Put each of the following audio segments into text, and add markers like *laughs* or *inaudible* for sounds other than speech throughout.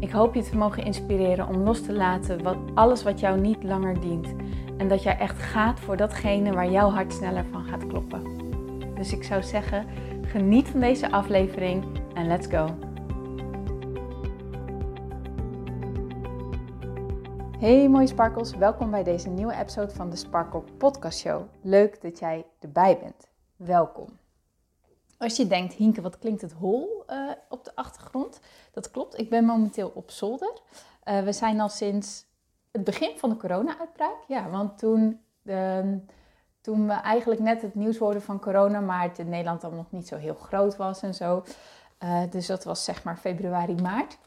Ik hoop je te mogen inspireren om los te laten wat, alles wat jou niet langer dient. En dat jij echt gaat voor datgene waar jouw hart sneller van gaat kloppen. Dus ik zou zeggen, geniet van deze aflevering en let's go. Hey mooie sparkles, welkom bij deze nieuwe episode van de Sparkle Podcast Show. Leuk dat jij erbij bent. Welkom. Als je denkt, Hinke, wat klinkt het hol uh, op de achtergrond? Dat klopt, ik ben momenteel op zolder. Uh, we zijn al sinds het begin van de corona-uitbraak. Ja, want toen, de, toen we eigenlijk net het nieuws hoorden van corona, maar het in Nederland dan nog niet zo heel groot was en zo. Uh, dus dat was zeg maar februari, maart.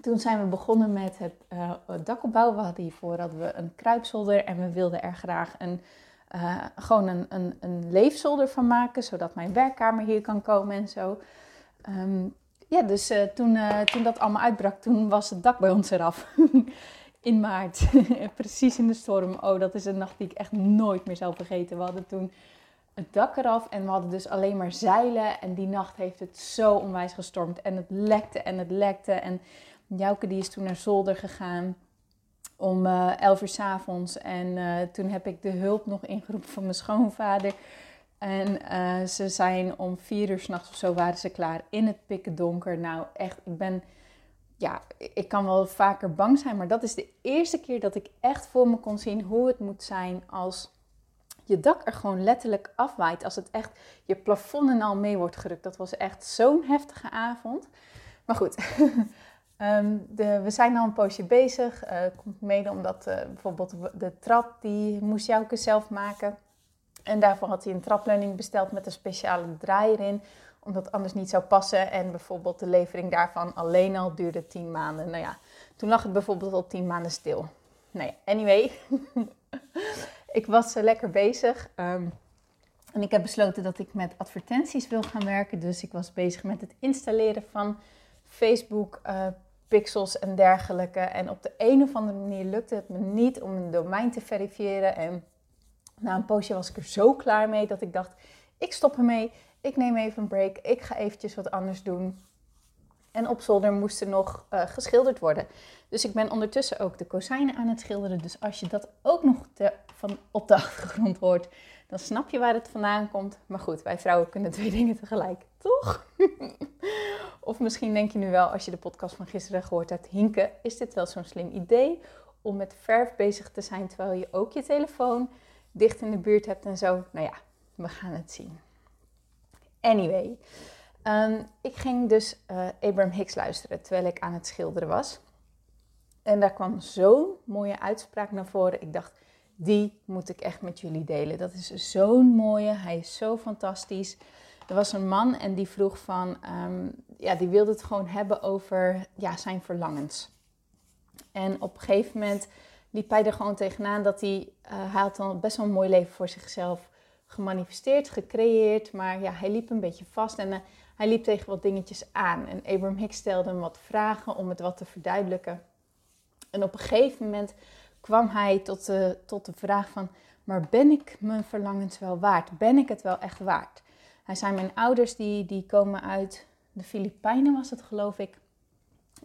Toen zijn we begonnen met het dakopbouw. We hadden hiervoor hadden we een kruipzolder en we wilden er graag een uh, gewoon een, een, een leefzolder van maken, zodat mijn werkkamer hier kan komen en zo. Um, ja, dus uh, toen, uh, toen dat allemaal uitbrak, toen was het dak bij ons eraf. *laughs* in maart, *laughs* precies in de storm. Oh, dat is een nacht die ik echt nooit meer zal vergeten. We hadden toen het dak eraf en we hadden dus alleen maar zeilen. En die nacht heeft het zo onwijs gestormd. En het lekte en het lekte. En Jouke die is toen naar zolder gegaan om uh, 11 uur s avonds. En uh, toen heb ik de hulp nog ingeroepen van mijn schoonvader. En uh, ze zijn om vier uur s'nachts of zo waren ze klaar in het pikken donker. Nou, echt, ik ben, ja, ik kan wel vaker bang zijn, maar dat is de eerste keer dat ik echt voor me kon zien hoe het moet zijn als je dak er gewoon letterlijk afwaait. Als het echt je plafond en al mee wordt gerukt. Dat was echt zo'n heftige avond. Maar goed, *laughs* De, we zijn al een poosje bezig. Uh, komt mede omdat uh, bijvoorbeeld de trap, die moest Jouke zelf maken. En daarvoor had hij een trapleuning besteld met een speciale draaier in. Omdat anders niet zou passen. En bijvoorbeeld de levering daarvan alleen al duurde 10 maanden. Nou ja, toen lag het bijvoorbeeld al 10 maanden stil. Nou ja, anyway. *laughs* ik was uh, lekker bezig. Um, en ik heb besloten dat ik met advertenties wil gaan werken. Dus ik was bezig met het installeren van Facebook pixels en dergelijke. En op de een of andere manier lukte het me niet om een domein te verifiëren. En na een poosje was ik er zo klaar mee dat ik dacht, ik stop ermee. Ik neem even een break. Ik ga eventjes wat anders doen. En op zolder moest er nog uh, geschilderd worden. Dus ik ben ondertussen ook de kozijnen aan het schilderen. Dus als je dat ook nog te, van op de *laughs* achtergrond hoort, dan snap je waar het vandaan komt. Maar goed, wij vrouwen kunnen twee *laughs* dingen tegelijk, toch? *laughs* of misschien denk je nu wel, als je de podcast van gisteren gehoord hebt, Hinke, is dit wel zo'n slim idee om met verf bezig te zijn terwijl je ook je telefoon dicht in de buurt hebt en zo? Nou ja, we gaan het zien. Anyway, um, ik ging dus uh, Abraham Hicks luisteren terwijl ik aan het schilderen was. En daar kwam zo'n mooie uitspraak naar voren. Ik dacht, die moet ik echt met jullie delen. Dat is zo'n mooie, hij is zo fantastisch. Er was een man en die vroeg van, um, ja, die wilde het gewoon hebben over ja, zijn verlangens. En op een gegeven moment liep hij er gewoon tegenaan dat hij, uh, hij had dan best wel een mooi leven voor zichzelf gemanifesteerd, gecreëerd, maar ja, hij liep een beetje vast en uh, hij liep tegen wat dingetjes aan. En Abraham Hicks stelde hem wat vragen om het wat te verduidelijken. En op een gegeven moment kwam hij tot de, tot de vraag van, maar ben ik mijn verlangens wel waard? Ben ik het wel echt waard? Hij zei, mijn ouders die, die komen uit de Filipijnen was het geloof ik.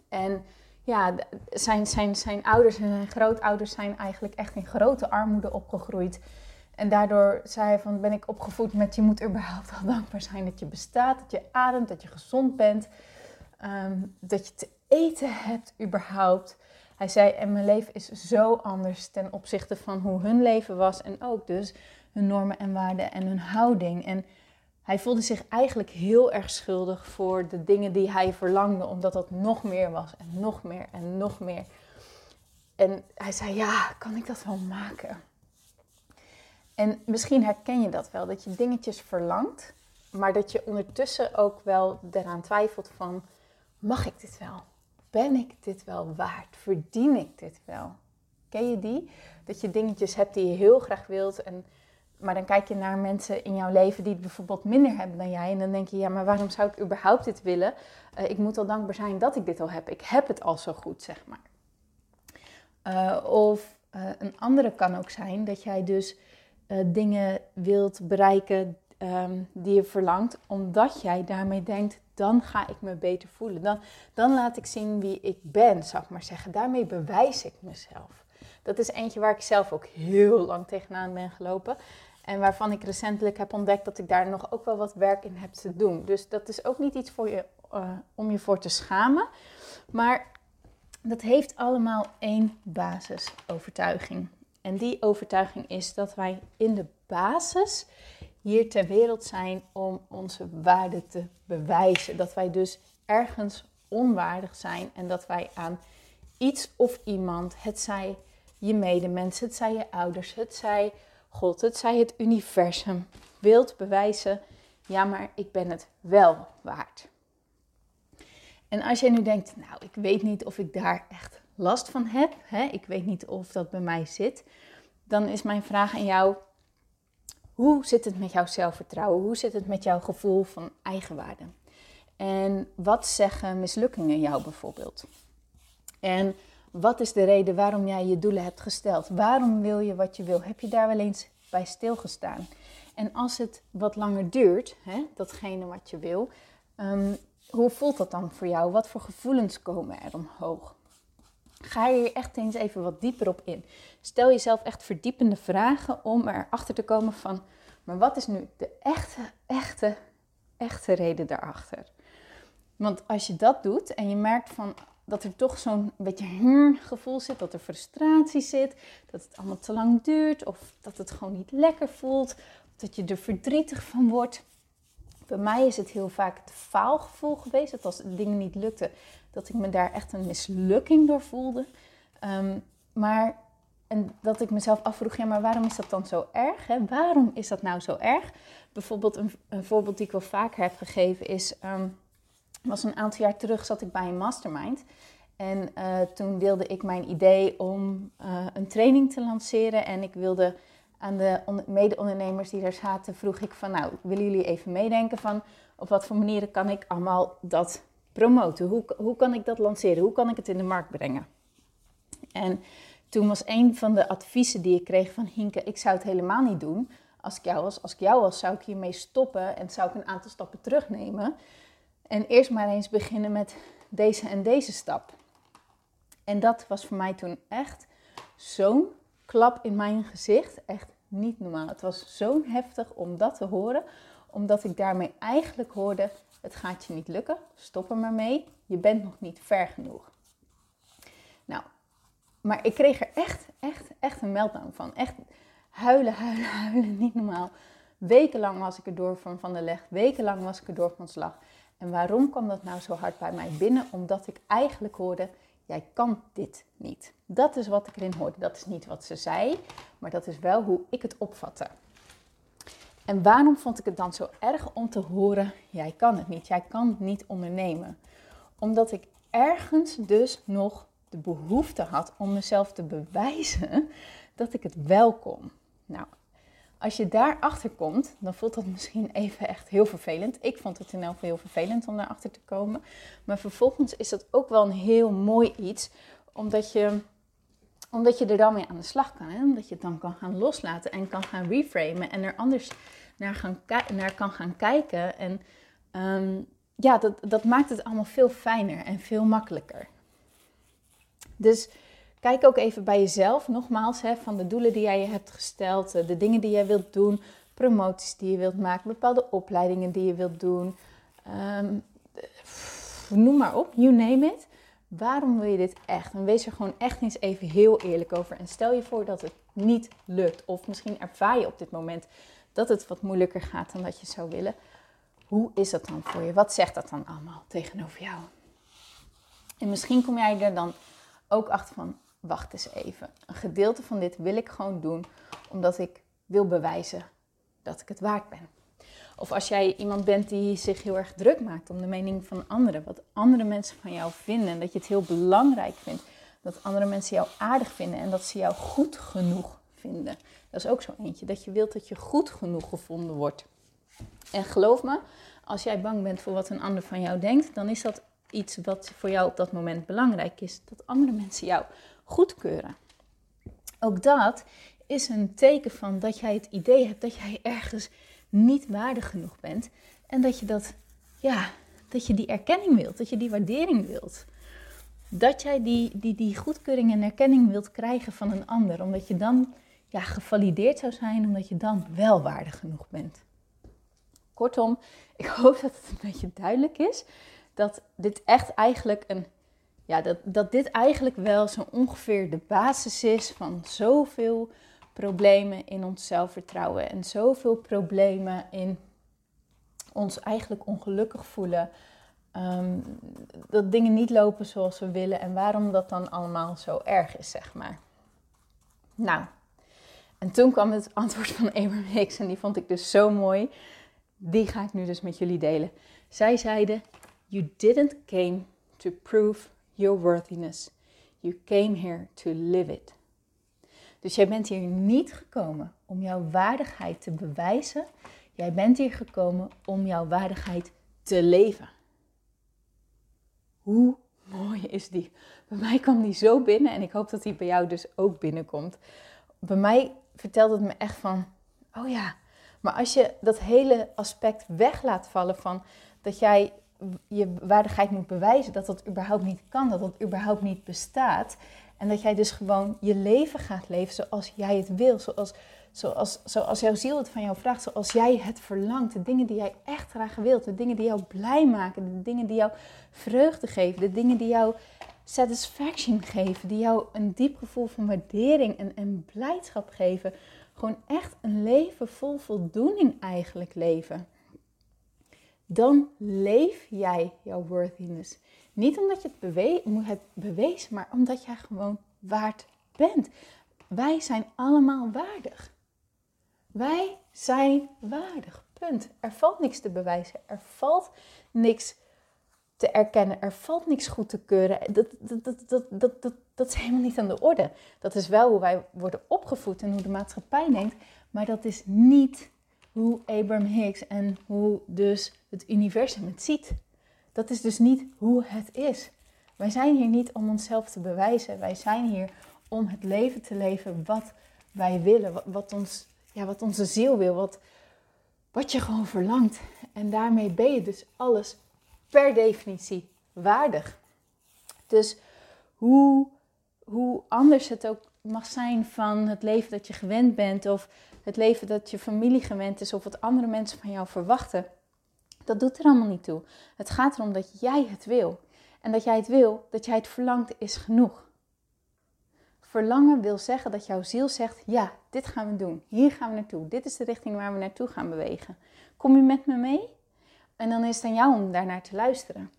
En ja, zijn, zijn, zijn ouders en zijn grootouders zijn eigenlijk echt in grote armoede opgegroeid. En daardoor zei hij van, ben ik opgevoed met je moet überhaupt al dankbaar zijn dat je bestaat, dat je ademt, dat je gezond bent, um, dat je te eten hebt überhaupt. Hij zei, en mijn leven is zo anders ten opzichte van hoe hun leven was en ook dus hun normen en waarden en hun houding. En hij voelde zich eigenlijk heel erg schuldig voor de dingen die hij verlangde, omdat dat nog meer was en nog meer en nog meer. En hij zei, ja, kan ik dat wel maken? En misschien herken je dat wel, dat je dingetjes verlangt, maar dat je ondertussen ook wel eraan twijfelt van, mag ik dit wel? Ben ik dit wel waard? Verdien ik dit wel? Ken je die? Dat je dingetjes hebt die je heel graag wilt. En, maar dan kijk je naar mensen in jouw leven die het bijvoorbeeld minder hebben dan jij. En dan denk je, ja, maar waarom zou ik überhaupt dit willen? Uh, ik moet al dankbaar zijn dat ik dit al heb. Ik heb het al zo goed, zeg maar. Uh, of uh, een andere kan ook zijn dat jij dus dingen wilt bereiken um, die je verlangt, omdat jij daarmee denkt, dan ga ik me beter voelen. Dan, dan laat ik zien wie ik ben, zou ik maar zeggen. Daarmee bewijs ik mezelf. Dat is eentje waar ik zelf ook heel lang tegenaan ben gelopen. En waarvan ik recentelijk heb ontdekt dat ik daar nog ook wel wat werk in heb te doen. Dus dat is ook niet iets voor je, uh, om je voor te schamen. Maar dat heeft allemaal één basisovertuiging. En die overtuiging is dat wij in de basis hier ter wereld zijn om onze waarde te bewijzen. Dat wij dus ergens onwaardig zijn en dat wij aan iets of iemand, het zij je medemensen, het zij je ouders, het zij God, het zij het universum, wilt bewijzen, ja, maar ik ben het wel waard. En als jij nu denkt, nou, ik weet niet of ik daar echt last van heb, hè? ik weet niet of dat bij mij zit, dan is mijn vraag aan jou, hoe zit het met jouw zelfvertrouwen? Hoe zit het met jouw gevoel van eigenwaarde? En wat zeggen mislukkingen jou bijvoorbeeld? En wat is de reden waarom jij je doelen hebt gesteld? Waarom wil je wat je wil? Heb je daar wel eens bij stilgestaan? En als het wat langer duurt, hè, datgene wat je wil, um, hoe voelt dat dan voor jou? Wat voor gevoelens komen er omhoog? Ga je hier echt eens even wat dieper op in. Stel jezelf echt verdiepende vragen om erachter te komen van, maar wat is nu de echte, echte, echte reden daarachter? Want als je dat doet en je merkt van dat er toch zo'n beetje hmm gevoel zit, dat er frustratie zit, dat het allemaal te lang duurt of dat het gewoon niet lekker voelt, dat je er verdrietig van wordt. Bij mij is het heel vaak het faalgevoel geweest, dat als dingen niet lukten, dat ik me daar echt een mislukking door voelde. Ehm, maar en dat ik mezelf afvroeg, ja, maar waarom is dat dan zo erg? Hè? Waarom is dat nou zo erg? Bijvoorbeeld een, een voorbeeld die ik wel vaker heb gegeven is, um, was een aantal jaar terug zat ik bij een mastermind. En uh, toen deelde ik mijn idee om uh, een training te lanceren. En ik wilde aan de mede-ondernemers die daar zaten, vroeg ik van, nou, willen jullie even meedenken van op wat voor manieren kan ik allemaal dat promoten? Hoe, hoe kan ik dat lanceren? Hoe kan ik het in de markt brengen? En toen was een van de adviezen die ik kreeg van Hinke, ik zou het helemaal niet doen. Als ik jou was, als ik jou was, zou ik hiermee stoppen en zou ik een aantal stappen terugnemen. En eerst maar eens beginnen met deze en deze stap. En dat was voor mij toen echt zo'n klap in mijn gezicht. Echt niet normaal. Het was zo heftig om dat te horen, omdat ik daarmee eigenlijk hoorde: het gaat je niet lukken, stop er maar mee, je bent nog niet ver genoeg. Nou, maar ik kreeg er echt, echt, echt een meltdown van. Echt huilen, huilen, *laughs* huilen, niet normaal. Wekenlang was ik er door van, van de leg, wekenlang was ik er door van slag. En waarom kwam dat nou zo hard bij mij binnen? Omdat ik eigenlijk hoorde, jij kan dit niet. Dat is wat ik erin hoorde. Dat is niet wat ze zei, maar dat is wel hoe ik het opvatte. En waarom vond ik het dan zo erg om te horen, jij kan het niet, jij kan niet ondernemen? Omdat ik ergens dus nog de behoefte had om mezelf te bewijzen dat ik het wel kon. Nou, als je daarachter komt, dan voelt dat misschien even echt heel vervelend. Ik vond het in elk geval heel vervelend om daarachter te komen. Maar vervolgens is dat ook wel een heel mooi iets, omdat je, omdat je er dan mee aan de slag kan. Hè? Omdat je het dan kan gaan loslaten en kan gaan reframen en er anders naar, gaan naar kan gaan kijken. En ehm, ja, dat, dat maakt het allemaal veel fijner en veel makkelijker. Dus Kijk ook even bij jezelf, nogmaals, hè, van de doelen die jij je hebt gesteld, eh, de dingen die jij wilt doen, promoties die je wilt maken, bepaalde opleidingen die je wilt doen. Um, noem maar op, you name it. Waarom wil je dit echt? En wees er gewoon echt eens even heel eerlijk over. En stel je voor dat het niet lukt. Of misschien ervaar je op dit moment dat het wat moeilijker gaat dan dat je zou willen. Hoe is dat dan voor je? Wat zegt dat dan allemaal tegenover jou? En misschien kom jij er dan ook achter van, wacht eens even. Een gedeelte van dit wil ik gewoon doen omdat ik wil bewijzen dat ik het waard ben. Of als jij iemand bent die zich heel erg druk maakt om de mening van anderen, wat andere mensen van jou vinden en dat je het heel belangrijk vindt dat andere mensen jou aardig vinden en dat ze jou goed genoeg vinden. Dat is ook zo eentje, dat je wilt dat je goed genoeg gevonden wordt. En geloof me, als jij bang bent voor wat een ander van jou denkt, dan is dat iets wat voor jou op dat moment belangrijk is. Dat andere mensen jou goedkeuren. Ook dat is een teken van dat jij het idee hebt dat jij ergens niet waardig genoeg bent. En dat je dat, ja, dat je die erkenning wilt, dat je die waardering wilt. Dat jij die, die, die goedkeuring en erkenning wilt krijgen van een ander. Omdat je dan ja, gevalideerd zou zijn, omdat je dan wel waardig genoeg bent. Kortom, ik *laughs* hoop dat het een beetje duidelijk is dat dit echt eigenlijk een. Ja, dat, dat dit eigenlijk wel zo ongeveer de basis is van zoveel problemen in ons zelfvertrouwen en zoveel problemen in ons eigenlijk ongelukkig voelen. Ehm, dat dingen niet lopen zoals we willen en waarom dat dan allemaal zo erg is, zeg maar. Nou, en toen kwam het antwoord van Abraham Hicks en die vond ik dus zo mooi. Die ga ik nu dus met jullie delen. Zij zeiden: You didn't came to prove your worthiness. You came here to live it. Dus jij bent hier niet gekomen om jouw waardigheid te bewijzen. Jij bent hier gekomen om jouw waardigheid te leven. Hoe mooi is die? Bij mij kwam die zo binnen en ik hoop dat die bij jou dus ook binnenkomt. Bij mij vertelt het me echt van, oh ja, maar als je dat hele aspect weg laat vallen van dat jij je waardigheid moet bewijzen, dat dat überhaupt niet kan, dat dat überhaupt niet bestaat. En dat jij dus gewoon je leven gaat leven zoals jij het wil, zoals, zoals, zoals jouw ziel het van jou vraagt, zoals jij het verlangt. De dingen die jij echt graag wilt, de dingen die jou blij maken, de dingen die jou vreugde geven, de dingen die jou satisfaction geven, die jou een diep gevoel van waardering en, en blijdschap geven. Gewoon echt een leven vol voldoening eigenlijk leven. Dan leef jij jouw worthiness. Niet omdat je het, bewe hebt bewezen, maar omdat jij gewoon waard bent. Wij zijn allemaal waardig. Wij zijn waardig. Punt. Er valt niks te bewijzen. Er valt niks te erkennen. Er valt niks goed te keuren. Dat, dat, dat, dat, dat, dat, dat is helemaal niet aan de orde. Dat is wel hoe wij worden opgevoed en hoe de maatschappij denkt. Maar dat is niet hoe Abraham Hicks en hoe dus het universum het ziet. Dat is dus niet hoe het is. Wij zijn hier niet om onszelf te bewijzen. Wij zijn hier om het leven te leven wat wij willen. Wat, ons, ja, wat onze ziel wil. Wat, wat je gewoon verlangt. En daarmee ben je dus alles per definitie waardig. Dus hoe, hoe anders het ook mag zijn van het leven dat je gewend bent, of het leven dat je familie gewend is, of wat andere mensen van jou verwachten, dat doet er allemaal niet toe. Het gaat erom dat jij het wil. En dat jij het wil, dat jij het verlangt, is genoeg. Verlangen wil zeggen dat jouw ziel zegt: ja, dit gaan we doen. Hier gaan we naartoe. Dit is de richting waar we naartoe gaan bewegen. Kom je met me mee? En dan is het aan jou om daarnaar te luisteren.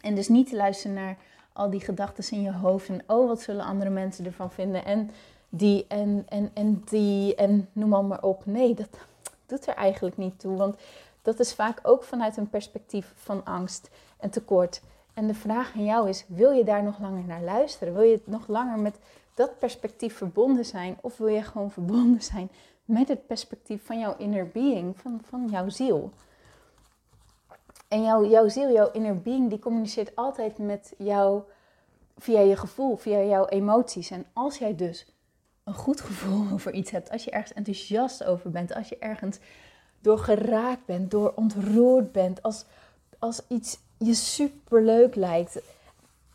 En dus niet te luisteren naar al die gedachten in je hoofd. En oh, wat zullen andere mensen ervan vinden? En die en, en, en die en noem maar op. Nee, dat doet er eigenlijk niet toe. Want dat is vaak ook vanuit een perspectief van angst en tekort. En de vraag aan jou is: wil je daar nog langer naar luisteren? Wil je nog langer met dat perspectief verbonden zijn? Of wil je gewoon verbonden zijn met het perspectief van jouw inner being, van, van jouw ziel? En jouw, jouw ziel, jouw inner being, die communiceert altijd met jou via je gevoel, via jouw emoties. En als jij dus een goed gevoel *laughs* over iets hebt, als je ergens enthousiast over bent, als je ergens door geraakt bent, door ontroerd bent, als, als iets je superleuk lijkt,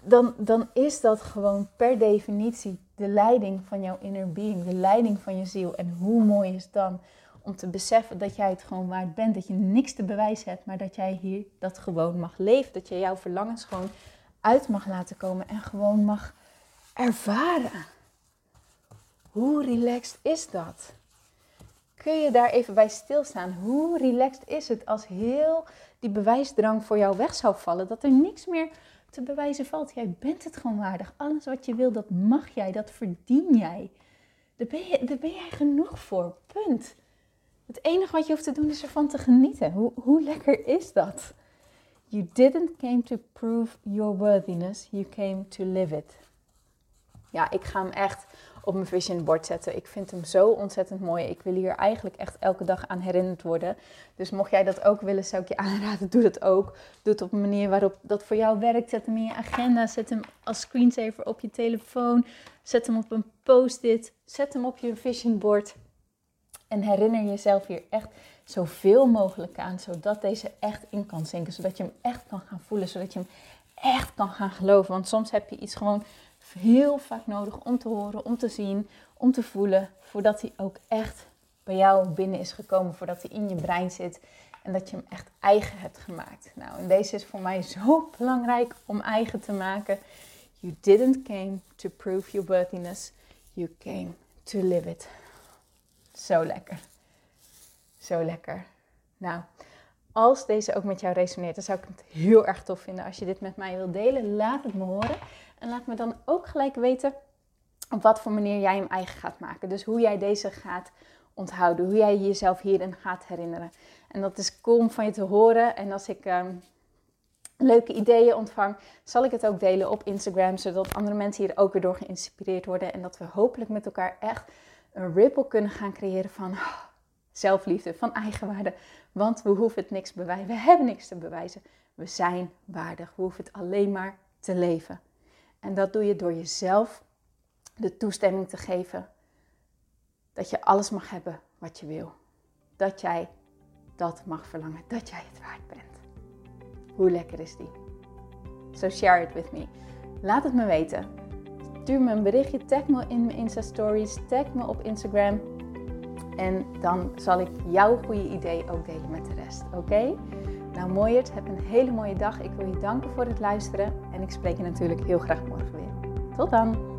dan, dan is dat gewoon per definitie de leiding van jouw inner being, de leiding van je ziel. En hoe mooi is dan om te beseffen dat jij het gewoon waard bent, dat je niks te bewijzen hebt, maar dat jij hier dat gewoon mag leven, dat je jouw verlangens gewoon uit mag laten komen en gewoon mag ervaren. Hoe relaxed is dat? Kun je daar even bij stilstaan? Hoe relaxed is het als heel die bewijsdrang voor jou weg zou vallen? Dat er niks meer te bewijzen valt. Jij bent het gewoon waardig. Alles wat je wil, dat mag jij. Dat verdien jij. Daar ben, je, daar ben jij genoeg voor. Punt. Het enige wat je hoeft te doen is ervan te genieten. Hoe, hoe lekker is dat? You didn't came to prove your worthiness, you came to live it. Ja, ik ga hem echt op mijn vision board zetten. Ik vind hem zo ontzettend mooi. Ik wil hier eigenlijk echt elke dag aan herinnerd worden. Dus mocht jij dat ook willen, zou ik je *laughs* aanraden, doe dat ook. Doe het op een manier waarop dat voor jou werkt. Zet hem in je agenda, zet hem als screensaver op je telefoon. Zet hem op een post-it, zet hem op je vision board. En herinner jezelf hier echt zoveel mogelijk aan, zodat deze echt in kan zinken. Zodat je hem echt kan gaan voelen, zodat je hem echt kan gaan geloven. Want soms heb je iets gewoon heel vaak nodig om te horen, om te zien, om te voelen, voordat hij ook echt bij jou binnen is gekomen, voordat hij in je brein zit en dat je hem echt eigen hebt gemaakt. Nou, en deze is voor mij zo belangrijk om eigen te maken. You didn't came to prove your worthiness, you came to live it. Zo lekker. Zo lekker. Nou, als deze ook met jou resoneert, dan zou ik het heel erg tof vinden als je dit met mij wilt delen. Laat het me horen. En laat me dan ook gelijk weten op wat voor manier jij hem eigen gaat maken. Dus hoe jij deze gaat onthouden, hoe jij jezelf hierin gaat herinneren. En dat is cool om van je te horen. En als ik ehm, leuke ideeën ontvang, zal ik het ook delen op Instagram, zodat andere mensen hier ook weer door geïnspireerd worden. En dat we hopelijk met elkaar echt een ripple kunnen gaan creëren van oh, zelfliefde, van eigenwaarde. Want we hoeven het niks bewijzen. We hebben niks te bewijzen. We zijn waardig. We hoeven het alleen maar te leven. En dat doe je door jezelf de toestemming te geven dat je alles mag hebben wat je wil. Dat jij dat mag verlangen, dat jij het waard bent. Hoe lekker is die? So share it with me. Laat het me weten. Stuur me een berichtje, tag me in mijn Insta stories, tag me op Instagram. En dan zal ik jouw goede idee ook delen met de rest. Oké? Nou, mooiert, heb een hele mooie dag. Ik wil je danken voor het luisteren en ik spreek je natuurlijk heel graag morgen weer. Tot dan!